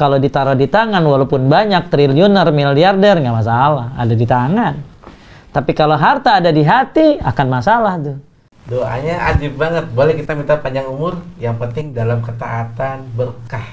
kalau ditaruh di tangan walaupun banyak triliuner miliarder nggak masalah ada di tangan tapi kalau harta ada di hati akan masalah tuh Doanya ajib banget. Boleh kita minta panjang umur, yang penting dalam ketaatan berkah.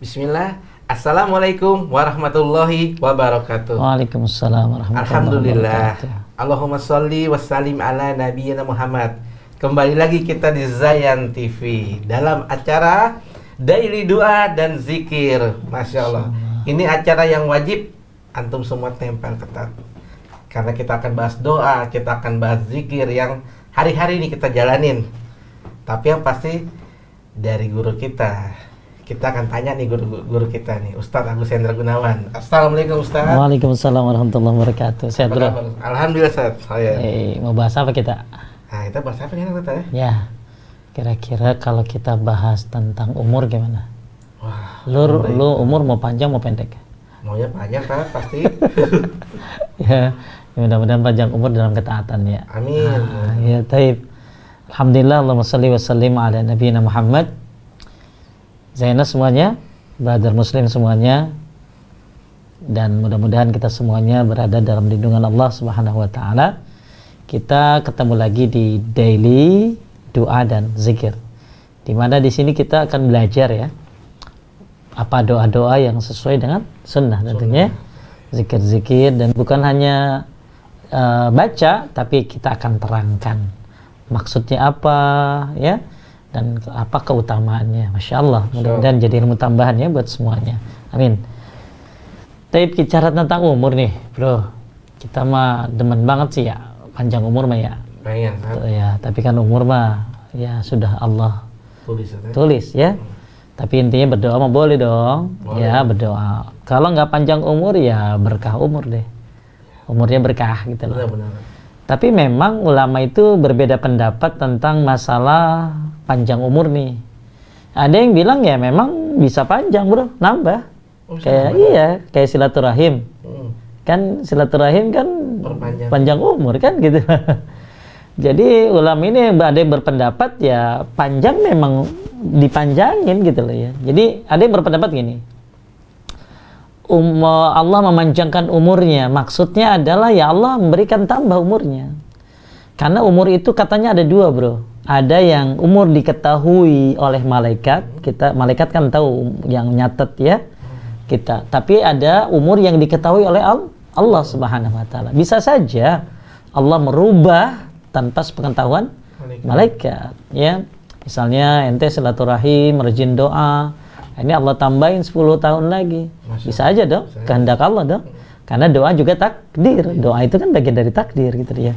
Bismillah. Assalamualaikum warahmatullahi wabarakatuh. Waalaikumsalam warahmatullahi Alhamdulillah. wabarakatuh. Allahumma sholli wassalim ala nabiyyina Muhammad. Kembali lagi kita di Zayan TV dalam acara Daily Doa dan Zikir. Masya Allah. Ini acara yang wajib antum semua tempel ketat. Karena kita akan bahas doa, kita akan bahas zikir yang hari-hari ini kita jalanin. Tapi yang pasti dari guru kita. Kita akan tanya nih guru, guru kita nih, Ustadz Agus Hendra Gunawan. Assalamualaikum Ustadz. Waalaikumsalam warahmatullahi wabarakatuh. Sehat bro. Alhamdulillah Ustadz. Saya. Eh, mau bahas apa kita? Nah, kita bahas apa nih kita ya? Ya, kira-kira kalau kita bahas tentang umur gimana? Wah, Lu, umur lu umur mau panjang mau pendek? maunya panjang kan pasti. ya, mudah-mudahan panjang umur dalam ketaatan ya. Amin. Ah, ya, taib. Alhamdulillah, Allahumma salli wa sallim ala nabiyina Muhammad. Zainal semuanya, brother muslim semuanya, dan mudah-mudahan kita semuanya berada dalam lindungan Allah Subhanahu wa taala. Kita ketemu lagi di daily doa dan zikir. Di mana di sini kita akan belajar ya apa doa-doa yang sesuai dengan sunnah tentunya zikir-zikir dan bukan hanya uh, baca tapi kita akan terangkan maksudnya apa ya dan apa keutamaannya? Masya Allah mudah-mudahan jadi ilmu tambahan ya buat semuanya. Amin. Tapi bicara tentang umur nih bro. Kita mah demen banget sih ya panjang umur mah ya. Pengen kan? ya tapi kan umur mah ya sudah Allah Tulis ya. tulis ya. Tapi intinya berdoa mah boleh dong. Boleh. ya berdoa. Kalau nggak panjang umur ya berkah umur deh. Umurnya berkah gitu loh. Benar-benar. tapi memang ulama itu berbeda pendapat tentang masalah panjang umur nih ada yang bilang ya memang bisa panjang bro nambah Oh, kayak iya kayak silaturahim Hmm. kan silaturahim kan Perpanjang. panjang umur kan gitu. Jadi ulama ini ada yang berpendapat ya panjang memang dipanjangin gitu loh ya. Jadi ada yang berpendapat gini. Um, Allah memanjangkan umurnya. Maksudnya adalah ya Allah memberikan tambah umurnya. Karena umur itu katanya ada dua bro. Ada yang umur diketahui oleh malaikat. Kita malaikat kan tahu yang nyatet ya kita. Tapi ada umur yang diketahui oleh Al- Allah Subhanahu Wa Taala. Bisa saja Allah merubah tanpa sepengetahuan Malaikat. malaikat. Ya, misalnya ente silaturahim, rajin doa. Ini Allah tambahin 10 tahun lagi. Bisa aja dong, kehendak Allah dong. Karena doa juga takdir. Doa itu kan bagian dari takdir gitu ya.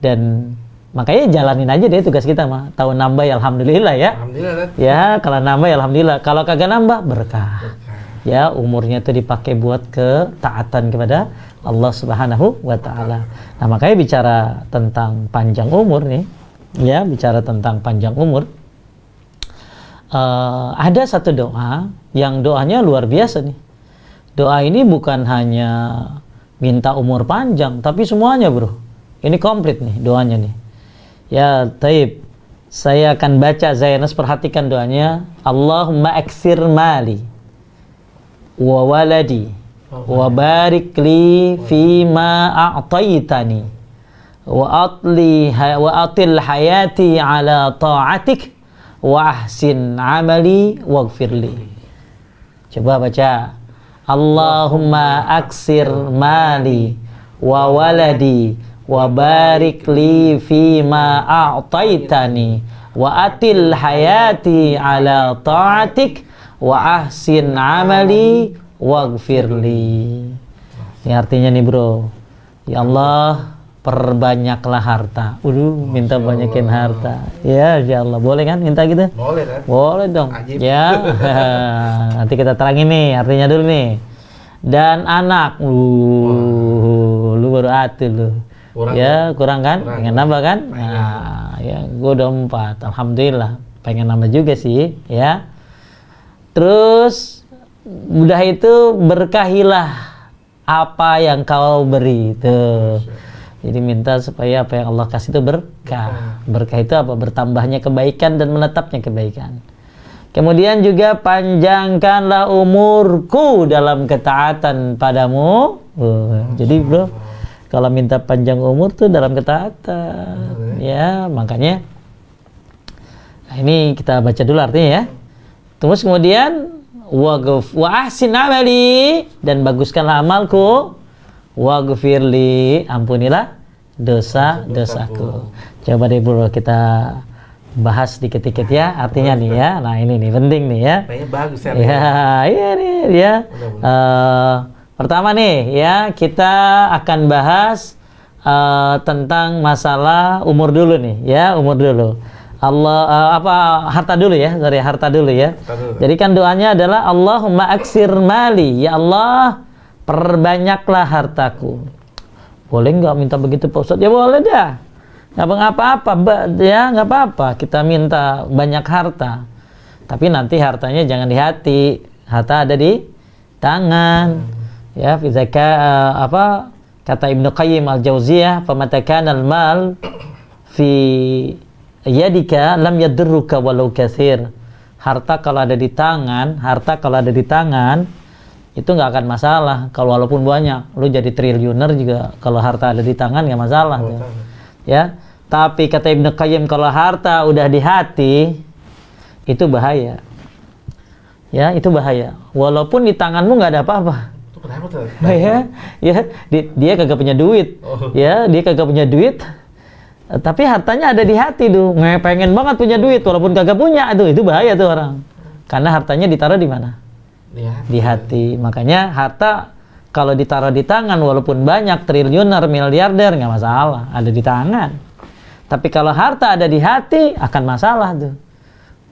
Dan makanya jalanin aja deh tugas kita mah. Tahu nambah ya alhamdulillah ya. Alhamdulillah? Ya, kalau nambah ya alhamdulillah. Kalau kagak nambah berkah. Berkah. Ya, umurnya itu dipakai buat ketaatan kepada Allah Subhanahu wa taala. Nah, makanya bicara tentang panjang umur nih, ya, bicara tentang panjang umur. eh, ada satu doa yang doanya luar biasa nih. Doa ini bukan hanya minta umur panjang, tapi semuanya, Bro. Ini komplit nih doanya nih. Ya, taib. Saya akan baca Zainas perhatikan doanya. Allahumma aksir mali wa waladi wa barik li fima a'taitani wa atli wa atil hayati ala ta'atik wa ahsin amali waghfirli coba baca Allahumma aksir mali wa waladi wa barik li fima a'taitani wa atil hayati ala ta'atik wa ahsin amali waghfirli ini artinya nih bro ya Allah perbanyaklah harta Waduh minta banyakin harta ya ya Allah boleh kan minta gitu Boleh kan? boleh dong. Ajib. Ya. Nanti kita terangin nih artinya dulu nih. Dan anak. Uh, lu baru atu lu. Kurang ya, kurang kan? Kurang. Pengen nambah kan? Pengen. Nah, ya gua udah empat. Alhamdulillah. Pengen nambah juga sih, ya. Terus udah itu berkahilah apa yang kau beri tuh jadi minta supaya apa yang Allah kasih itu berkah berkah itu apa bertambahnya kebaikan dan menetapnya kebaikan kemudian juga panjangkanlah umurku dalam ketaatan padamu Uh, jadi bro kalau minta panjang umur tuh dalam ketaatan. Ya makanya nah, ini kita baca dulu artinya ya. Terus kemudian waguf wa ahsin amali dan baguskanlah amalku. Waghfirli ampunilah dosa dosaku. Coba deh bro kita bahas dikit-dikit ya artinya nih ya. Nah ini nih penting nih ya. Bagus ya. ya. Iya nih ya pertama nih ya kita akan bahas eh, tentang masalah umur dulu nih ya umur dulu. Allah eh, apa harta dulu ya sorry harta dulu ya. Harta dulu. jadi kan doanya adalah Allahumma aksir mali. Ya Allah perbanyaklah hartaku. Boleh nggak minta begitu Pak Ustadz? Ya boleh dah. Nggak apa-apa ya nggak apa-apa. Kita minta banyak harta. Tapi nanti hartanya jangan di hati. Harta ada di tangan ya fi zaka eh, apa kata Ibnu Qayyim al-Jauziyah famatakan al-mal fi yadika lam yadurruka walau kathir. Harta kalau ada di tangan harta kalau ada di tangan itu nggak akan masalah. Kalau walaupun banyak lu jadi triliuner juga kalau harta ada di tangan nggak masalah tuh. ya tapi kata Ibnu Qayyim kalau harta udah di hati itu bahaya. Ya itu bahaya. Walaupun di tanganmu nggak ada apa-apa Kenapa tuh? ya ya di- dia kagak punya duit. Oh. ya dia kagak punya duit. Tapi hartanya ada di hati tuh nggak pengen banget punya duit walaupun kagak punya. Itu itu bahaya tuh orang. Karena hartanya ditaruh di mana? Lihat. di hati. Makanya harta kalau ditaruh di tangan walaupun banyak triliuner miliarder nggak masalah. Ada di tangan. Tapi kalau harta ada di hati akan masalah tuh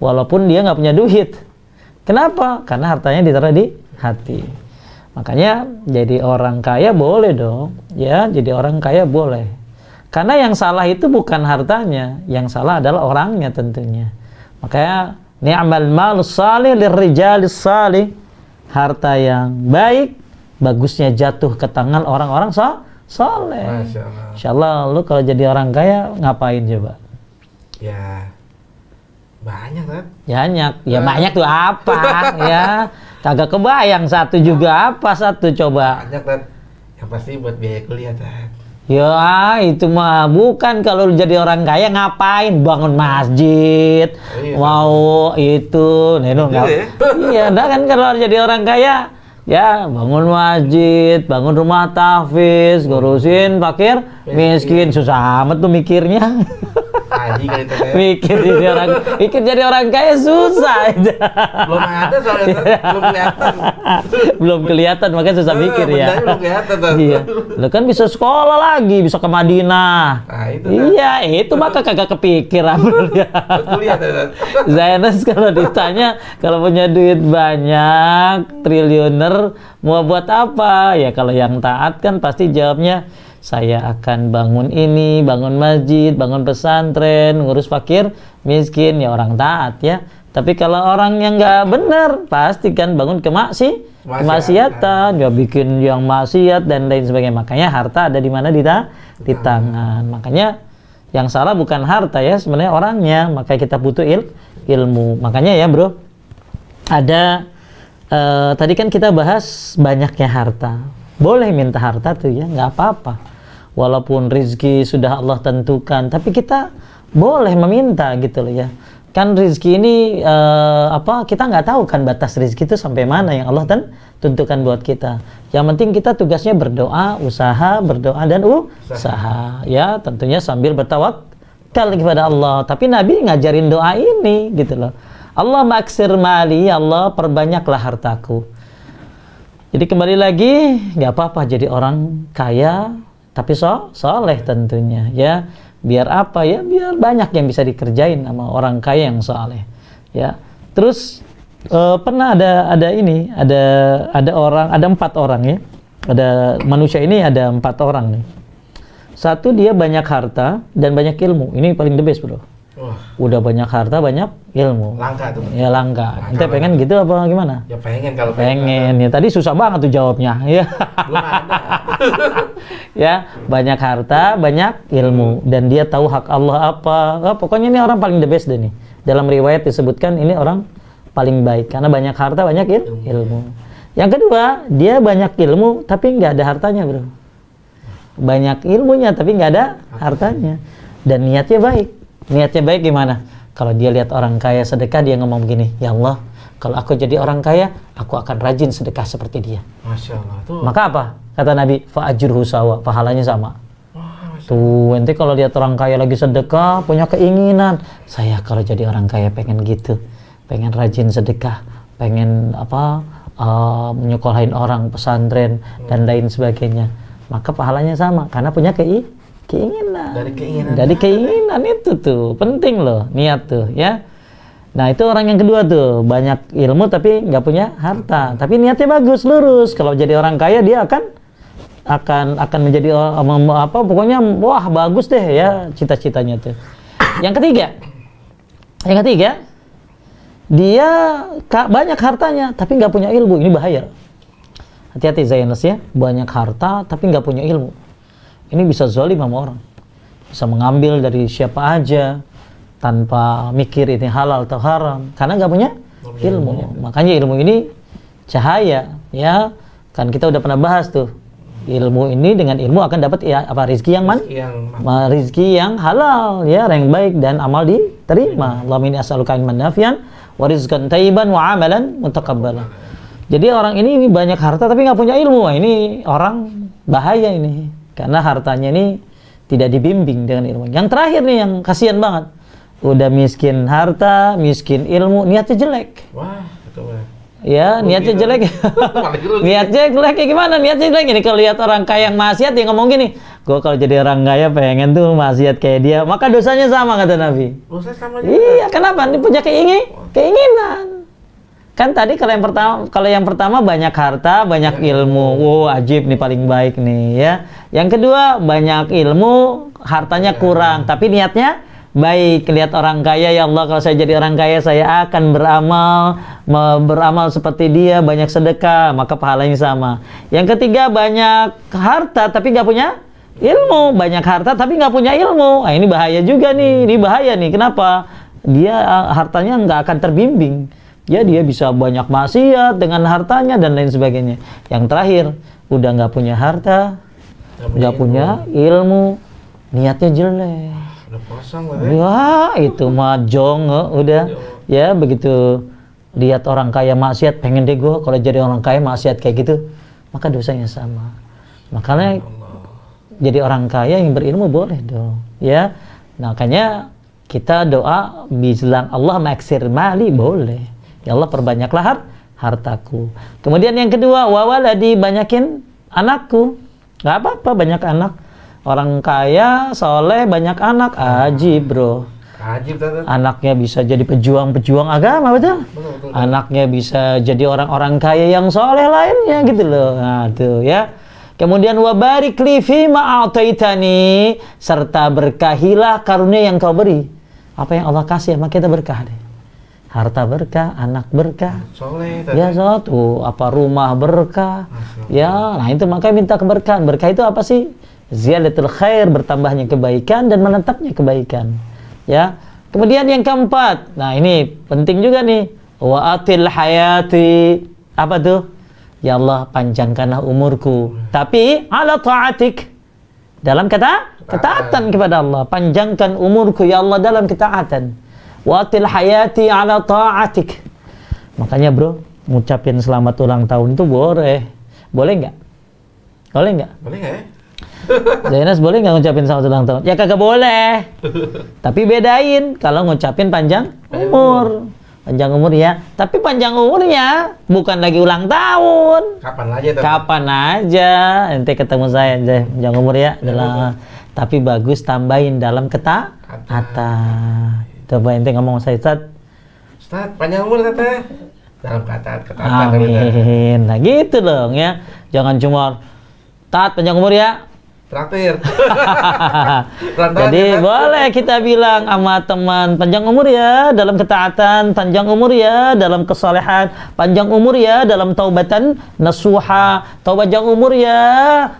walaupun dia nggak punya duit. Kenapa? Karena hartanya ditaruh di hati makanya jadi orang kaya boleh dong. Ya jadi orang kaya boleh. Karena yang salah itu bukan hartanya yang salah adalah orangnya tentunya. Makanya ni'mal mal salih lirrijalis salih. Harta yang baik bagusnya jatuh ke tangan orang-orang so soleh Masya Allah. Insya Allah lu kalau jadi orang kaya ngapain coba? Ya. Banyak kan? ya banyak. Ya banyak tuh apa? Ya kagak kebayang satu juga apa satu coba Banyak? Yang pasti buat biaya kuliah kan. Ya itu mah bukan kalau jadi orang kaya ngapain bangun masjid Iya. mau itu lu nggak- ya? iya dah kan kalau jadi orang kaya ya bangun masjid bangun rumah tahfiz ngurusin fakir miskin susah amat tuh mikirnya Haji kali itu mikir jadi orang mikir jadi orang kaya susah Belum ada soalnya belum kelihatan. belum kelihatan makanya susah mikir Eh, ya bendanya belum kelihatan iya lu kan bisa sekolah lagi bisa ke Madinah Nah, itu kan. Iya, itu maka kagak kepikir Amelia. Buat kuliah tuh kan. Zainus kalau ditanya kalau punya duit banyak, triliuner, mau buat apa? Ya kalau yang taat kan pasti jawabnya saya akan bangun ini, bangun masjid, bangun pesantren, ngurus fakir, miskin, ya orang taat ya. Tapi kalau orang yang nggak benar, pasti kan bangun kemaksi, kemaksiatan, ya bikin yang maksiat dan lain sebagainya. Makanya harta ada di mana di, ta- di tangan. Makanya yang salah bukan harta ya, sebenarnya orangnya. Makanya kita butuh il- ilmu. Makanya ya bro, ada eh, tadi kan kita bahas banyaknya harta. Boleh minta harta tuh ya, nggak apa-apa. Walaupun rizki sudah Allah tentukan, tapi kita boleh meminta gitu loh ya. Kan rizki ini eh, apa kita nggak tahu kan batas rizki itu sampai mana yang Allah ten tentukan buat kita. Yang penting kita tugasnya berdoa, usaha, berdoa dan usaha. Ya tentunya sambil bertawakal kepada Allah. Tapi Nabi ngajarin doa ini gitu loh. Allah maksir mali, ya Allah perbanyaklah hartaku. Jadi kembali lagi, nggak apa-apa jadi orang kaya, tapi so soleh tentunya ya. Biar apa ya? Biar banyak yang bisa dikerjain sama orang kaya yang soleh. Ya. Terus eh, pernah ada ada ini, ada ada orang, ada empat orang ya. Ada manusia ini ada empat orang nih. Satu dia banyak harta dan banyak ilmu. Ini paling the best bro. Wah, Udah banyak harta, banyak ilmu. langka tuh. Ya langka. Langka Ente pengen gitu apa gimana? Ya pengen kalau Pengen. Ya tadi susah banget tuh jawabnya. Ya. Belum ada. ya, banyak harta, banyak ilmu dan dia tahu hak Allah apa. Ah, pokoknya ini orang paling the best deh nih. Dalam riwayat disebutkan ini orang paling baik karena banyak harta, banyak il- ilmu. Yang kedua, dia banyak ilmu tapi nggak ada hartanya, Bro. Banyak ilmunya tapi nggak ada hartanya. Dan niatnya baik. Niatnya baik gimana? Kalau dia lihat orang kaya sedekah, dia ngomong gini, Ya Allah, kalau aku jadi orang kaya, aku akan rajin sedekah seperti dia. Masya Allah tuh. Maka apa? Kata Nabi, fa'ajurhu sawa, pahalanya sama. Wah, Tuh, ente kalau lihat orang kaya lagi sedekah, punya keinginan. Saya kalau jadi orang kaya pengen gitu. Pengen rajin sedekah, pengen apa? eh, menyekolahin orang, pesantren, dan lain sebagainya. Maka pahalanya sama, karena punya kei keinginan. Dari keinginan. Dari keinginan itu tuh, penting loh, niat tuh, ya. Nah itu orang yang kedua tuh banyak ilmu tapi nggak punya harta. Tapi niatnya bagus lurus. Kalau jadi orang kaya dia akan akan akan menjadi apa pokoknya wah bagus deh ya cita-citanya tuh. Yang ketiga yang ketiga dia banyak hartanya tapi nggak punya ilmu. Ini bahaya. Hati-hati Zainus ya. Banyak harta tapi nggak punya ilmu ini bisa zalim sama orang. Bisa mengambil dari siapa aja tanpa mikir ini halal atau haram. Karena nggak punya ilmu. makanya ilmu ini cahaya ya. Kan kita udah pernah bahas tuh. Ilmu ini dengan ilmu akan dapat ya, apa rizki yang man yang Ma- rizki yang halal ya. Yang baik dan amal diterima. Allahumma inni as'aluka ilman nafian wa rizqan tayyiban wa amalan mutakabbalan jadi orang ini banyak harta tapi nggak punya ilmu. Wah, ini orang bahaya ini karena hartanya ini tidak dibimbing dengan ilmu. Yang terakhir nih yang kasihan banget. Udah miskin harta miskin ilmu niatnya jelek. Wah betul ya. ya niatnya dong. jelek. Niatnya jelek kayak gimana? Niatnya jelek. Ini kalau lihat orang kaya yang maksiat dia ngomong gini gue kalau jadi orang kaya pengen tuh maksiat kayak dia. Maka dosanya sama kata Nabi. Saya sama juga. iya kenapa? Dia punya keingin keinginan. Kan tadi kalau yang pertama kalau yang pertama banyak harta banyak ilmu. Wow ajib nih paling baik nih ya yang kedua banyak ilmu hartanya kurang tapi niatnya baik. Lihat orang kaya ya Allah kalau saya jadi orang kaya saya akan beramal beramal seperti dia banyak sedekah maka pahalanya sama. Yang ketiga banyak harta tapi nggak punya ilmu. Banyak harta tapi nggak punya ilmu. Nah, ini bahaya juga nih ini bahaya nih. Kenapa? Dia uh, hartanya nggak akan terbimbing. Ya dia bisa banyak maksiat dengan hartanya dan lain sebagainya. Yang terakhir udah nggak punya harta nggak punya ilmu niatnya jelek Udah kosong lah. Wah, itu mah jong eh, udah. Ya, begitu lihat orang kaya maksiat, pengen deh gue kalau jadi orang kaya maksiat kayak gitu, maka dosanya sama. Makanya jadi orang kaya yang berilmu boleh dong. Ya, makanya kita doa bilang Allah maksir mali boleh. Ya Allah perbanyaklah har- hartaku. Kemudian yang kedua, wawaladi banyakin anakku. Gak apa-apa banyak anak. Orang kaya, soleh, banyak anak, ajib bro. Ajib tata. Anaknya bisa jadi pejuang-pejuang agama, betul? Betul, betul. Anaknya bisa jadi orang-orang kaya yang soleh lainnya gitu loh. Nah, tuh ya. Kemudian wabarik li fi ma'ataitani serta berkahilah karunia yang kau beri. Apa yang Allah kasih, maka kita berkah deh. Harta berkah, anak berkah, Soleh. Ya satu, apa rumah berkah. Ya, nah itu makanya minta keberkahan. Berkah itu apa sih? Ziyadatul khair, bertambahnya kebaikan dan menetapnya kebaikan. Ya. Kemudian yang keempat. Nah, ini penting juga nih. Wa atil hayati. Apa tuh? Ya Allah, panjangkanlah umurku. Tapi ala ta'atik. Dalam kata ketaatan kepada Allah. Panjangkan umurku ya Allah dalam ketaatan. Wa atil hayati ala ta'atik. Makanya bro, ngucapin selamat ulang tahun itu boleh. Boleh nggak? Boleh nggak? Boleh nggak ya? Zainas boleh nggak ngucapin selamat ulang tahun? Ya kagak boleh. Tapi bedain kalau ngucapin panjang umur. Panjang umur ya. Tapi panjang umurnya bukan lagi ulang tahun. Kapan aja tata? Kapan aja ente ketemu saya aja panjang umur ya adalah tapi bagus tambahin dalam kata kata. Coba ente ngomong saya Ustaz. Ustaz, panjang umur tata. Dalam kata kata. Amin. Nah gitu dong ya. Jangan cuma taat panjang umur ya. Traktir. Jadi boleh kita bilang sama teman panjang umur ya dalam ketaatan, panjang umur ya dalam kesalehan, panjang umur ya dalam taubatan nasuha, taubat panjang umur ya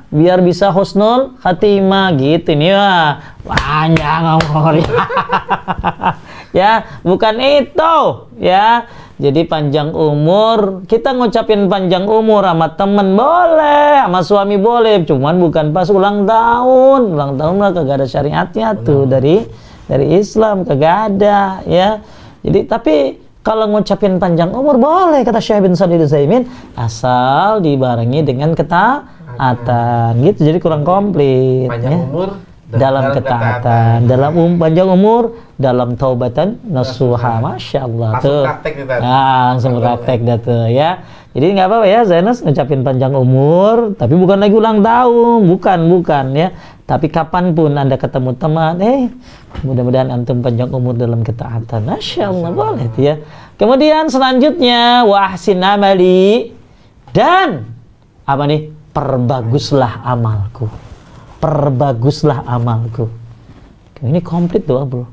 biar bisa husnul khatimah gitu nih ya. Panjang umur ya. ya, bukan itu ya. Jadi panjang umur, kita ngucapin panjang umur sama temen boleh, sama suami boleh, cuman bukan pas ulang tahun. Ulang tahun lah kagak ada syariatnya tuh dari dari Islam kagak ada ya. Jadi tapi kalau ngucapin panjang umur boleh kata Syekh bin Shalih Utsaimin asal dibarengi dengan ketaatan gitu. Jadi kurang komplit Panjang ya. umur dalam ketaatan, dalam um, panjang umur, dalam taubatan nasuha, masya Allah Langsung tuh. praktek nih, Tat. Nah, langsung praktek dah tuh ya. Jadi nggak apa-apa ya, Zainus ngucapin panjang umur, tapi bukan lagi ulang tahun, bukan, bukan ya. Tapi kapan pun anda ketemu teman, eh mudah-mudahan antum panjang umur dalam ketaatan, masya Allah boleh tuh ya. Kemudian selanjutnya wahsin amali dan apa nih? Perbaguslah amalku perbaguslah amalku. Ini komplit doa, Bro.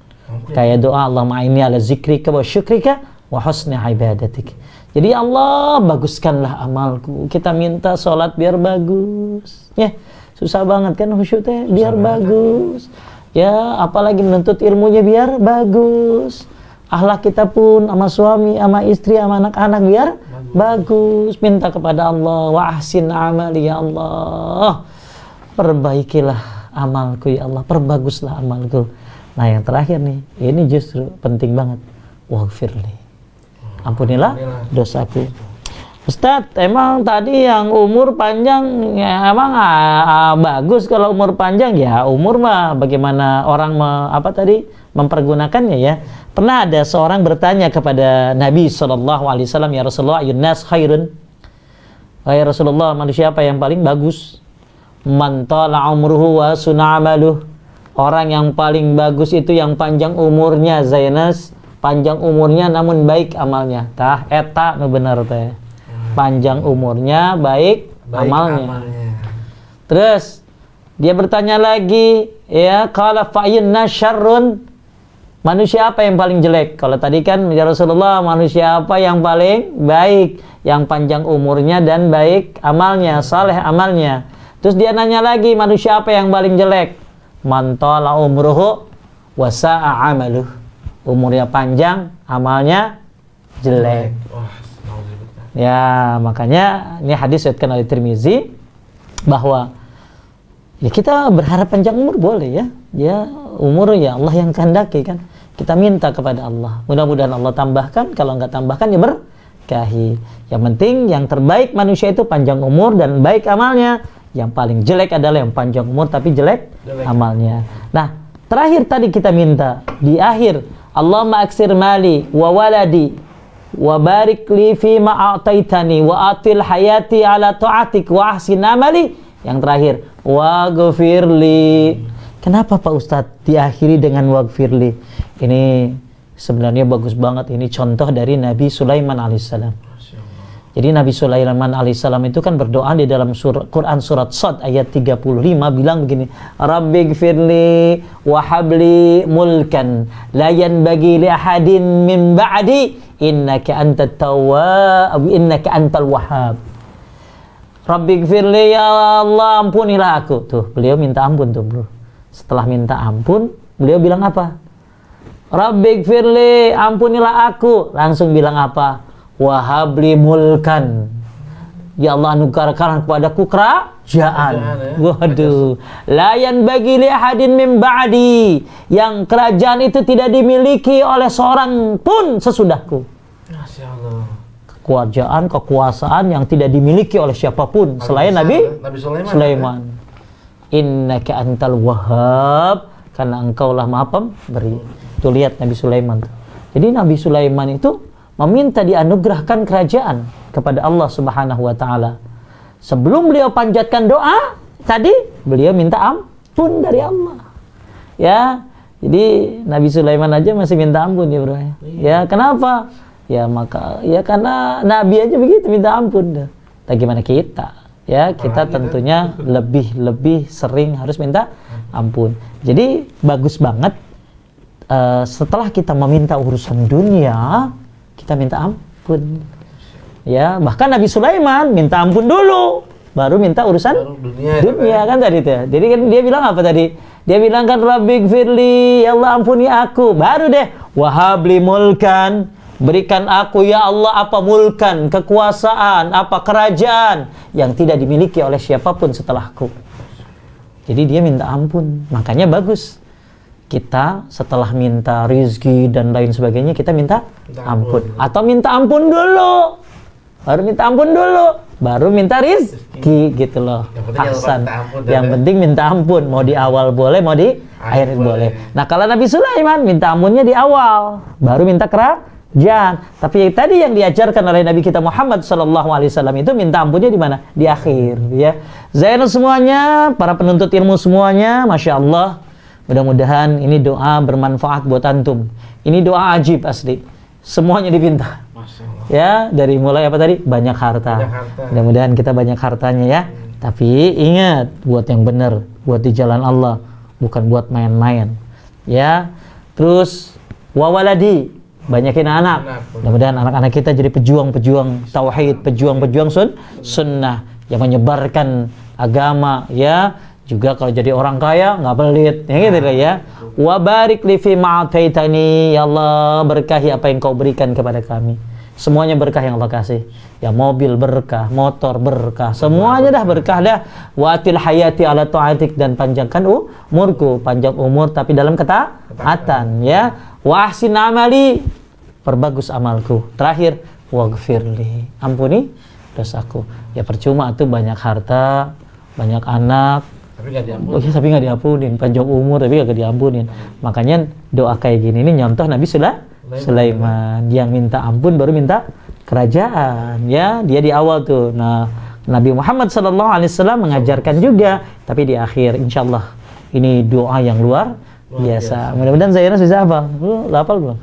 Kayak doa Allah ma'ini ala zikrika wa syukrika wa husni ibadatik. Jadi Allah baguskanlah amalku. Kita minta sholat biar bagus. Ya, susah banget kan khusyuknya biar bagus. Ya, apalagi menuntut ilmunya biar bagus. Akhlak kita pun sama suami, sama istri, sama anak-anak biar bagus. Minta kepada Allah, wa ahsin amali ya Allah perbaikilah amalku ya Allah, perbaguslah amalku. Nah yang terakhir nih, ini justru penting banget. Waghfirli. Ampunilah dosaku. Ustadz, emang tadi yang umur panjang, ya, emang ah, ah, bagus kalau umur panjang ya umur mah bagaimana orang me, apa tadi mempergunakannya ya. Pernah ada seorang bertanya kepada Nabi Shallallahu Alaihi Wasallam ya Rasulullah, Yunas khairun. Wahai Rasulullah, manusia apa yang paling bagus? Man tala umruhu wa sunamaluh orang yang paling bagus itu yang panjang umurnya Zainas panjang umurnya namun baik amalnya. Tah eta nu bener teh. Panjang umurnya baik, Baik amalnya. amalnya. terus dia bertanya lagi ya qala fa'inna syarrun? Manusia apa yang paling jelek? Kalau tadi kan ya Rasulullah manusia apa yang paling baik? Yang panjang umurnya dan baik amalnya saleh amalnya Terus dia nanya lagi, manusia apa yang paling jelek? Mantala umruhu wasa'a amaluh. Umurnya panjang, amalnya jelek. Ya, makanya ini hadis diriwayatkan oleh Tirmizi bahwa ya kita berharap panjang umur boleh ya. Ya, umur ya Allah yang kehendaki kan. Kita minta kepada Allah. Mudah-mudahan Allah tambahkan, kalau nggak tambahkan ya berkahi. Yang penting yang terbaik manusia itu panjang umur dan baik amalnya. Yang paling jelek adalah yang panjang umur tapi jelek, Jelek. amalnya. Nah, terakhir tadi kita minta di akhir Allahumma aksir mali wa waladi wa barik li fi ma a'taitani wa atil hayati ala ta'atik wa ahsin amali. Yang terakhir, wa li. Kenapa Pak Ustadz diakhiri dengan waghfirli? Ini sebenarnya bagus banget. Ini contoh dari Nabi Sulaiman alaihissalam. Jadi Nabi Sulaiman alaihissalam itu kan berdoa di dalam sur Quran surat Sad ayat 35 bilang begini, Rabbi gfirli wa habli mulkan la yanbaghi li ahadin min ba'di innaka antat tawwab innaka antal wahhab. Rabbi gfirli ya Allah ampunilah aku. Tuh, beliau minta ampun tuh, Bro. Setelah minta ampun, beliau bilang apa? Rabbi gfirli ampunilah aku. Langsung bilang apa? Wahabli mulkan. Ya Allah anugerahkan kepadaku kerajaan Kerajaan, ya. waduh. Layan bagi li ahadin min ba'di. Yang kerajaan itu tidak dimiliki oleh seorang pun sesudahku. Kerajaan kekuasaan yang tidak dimiliki oleh siapa pun selain Nabi Nabi Sulaiman. Sulaiman. Innaka antal wahhab. Karena engkaulah maha pemberi. Tuh lihat Nabi Sulaiman jadi Nabi Sulaiman itu meminta dianugerahkan kerajaan kepada Allah Subhanahu wa taala. Sebelum beliau panjatkan doa, tadi beliau minta ampun dari Allah. Ya. Jadi Nabi Sulaiman aja masih minta ampun ya, Bro. Ya, kenapa? Ya maka ya karena nabi aja begitu minta ampun. Tapi gimana kita? ya kita tentunya lebih lebih sering harus minta ampun. Jadi bagus banget eh, setelah kita meminta urusan dunia, kita minta ampun. Ya, bahkan Nabi Sulaiman minta ampun dulu, baru minta urusan Baru dunia, dunia kan tadi tuh. Jadi kan dia bilang apa tadi? Dia bilang kan Rabbi firli, ya Allah ampuni aku. Baru deh, wahabli mulkan, berikan aku ya Allah apa mulkan, kekuasaan, apa kerajaan yang tidak dimiliki oleh siapa pun setelahku. Jadi dia minta ampun. Makanya bagus. Kita setelah minta rizki dan lain sebagainya, kita minta Minta ampun. ampun. Atau minta ampun dulu. Baru minta ampun dulu. Baru minta rizki gitu loh. Ampun, Yang penting minta ampun. Mau di awal boleh, mau di Akhir akhir boleh. boleh. Nah kalau Nabi Sulaiman minta ampunnya di awal. Baru minta kerajaan. Tapi tadi yang diajarkan oleh Nabi kita Muhammad SAW itu minta ampunnya di mana? Di akhir. Ya. Zainal semuanya, para penuntut ilmu semuanya, Masya Allah. Mudah-mudahan ini doa bermanfaat buat antum. Ini doa ajib asli. Semuanya dipinta. Ya, dari mulai apa tadi? Banyak harta. Banyak harta. Mudah-mudahan kita banyak hartanya ya. Tapi ingat, buat yang benar, buat di jalan Allah, bukan buat main-main. Ya. Terus wawaladi, banyakin anak. Anak. Mudah-mudahan anak-anak kita jadi pejuang-pejuang tauhid, pejuang-pejuang sun sunnah yang menyebarkan agama ya. Juga kalau jadi orang kaya nggak pelit, ya gitu lah ya. Wa barik li fi ya Allah berkahi apa yang kau berikan kepada kami. Semuanya berkah yang Allah kasih. Ya mobil berkah, motor berkah, semuanya dah berkah dah. Wa atil hayati ala ta'atik dan panjangkan umurku, panjang umur tapi dalam ketaatan ya. Wa ahsin amali, perbagus amalku. Terakhir, waghfirli, ampuni dosaku. Ya percuma tuh banyak harta, banyak anak, Tapi nggak diampuni. Oh iya, tapi nggak diampunin, panjang umur tapi nggak diampunin. Makanya doa kayak gini ini nyontoh Nabi Sula- Sulaiman yang minta ampun baru minta kerajaan, ya dia di awal tuh. Nah Nabi Muhammad SAW mengajarkan juga, tapi di akhir, insya Allah ini doa yang luar Luar biasa. Mudah-mudahan saya bisa hafal. Lu hafal belum?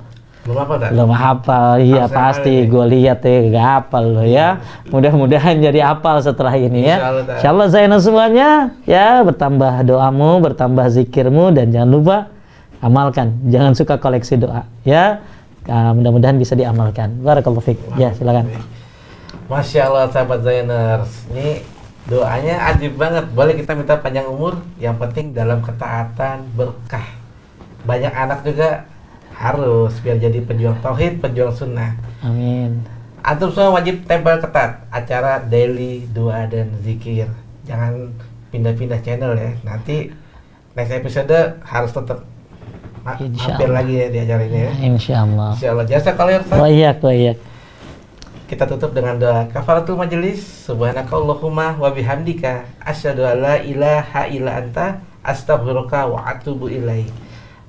Belum apa tak? Belum hafal, iya Harus pasti. Gue lihat ya, gak hafal loh ya. Mudah-mudahan jadi hafal setelah ini ya. Insya Allah. Insya Allah Zainal semuanya ya bertambah doamu, bertambah zikirmu dan jangan lupa amalkan. Jangan suka koleksi doa ya. Ah, mudah-mudahan bisa diamalkan. Barakallahu fiik. Ya, silakan. Masya Allah sahabat Zainers Ini doanya ajib banget Boleh kita minta panjang umur Yang penting dalam ketaatan berkah Banyak anak juga harus Biar jadi pejuang tauhid, pejuang sunnah. Amin. Antum semua wajib tempel ketat. Acara daily, doa, dan zikir. Jangan pindah-pindah channel ya. Nanti next episode harus tetap ma- Insya mampir Allah. lagi ya di acara ini ya. Insya Allah. Insya Allah. Jasa kalau yang Wa iyak, wa iyak. kita tutup dengan doa. Kafaratul majelis subhanakallahumma wa bihamdika. Asyhadu an la ilaha illa anta. Astaghfiruka wa atubu ilaik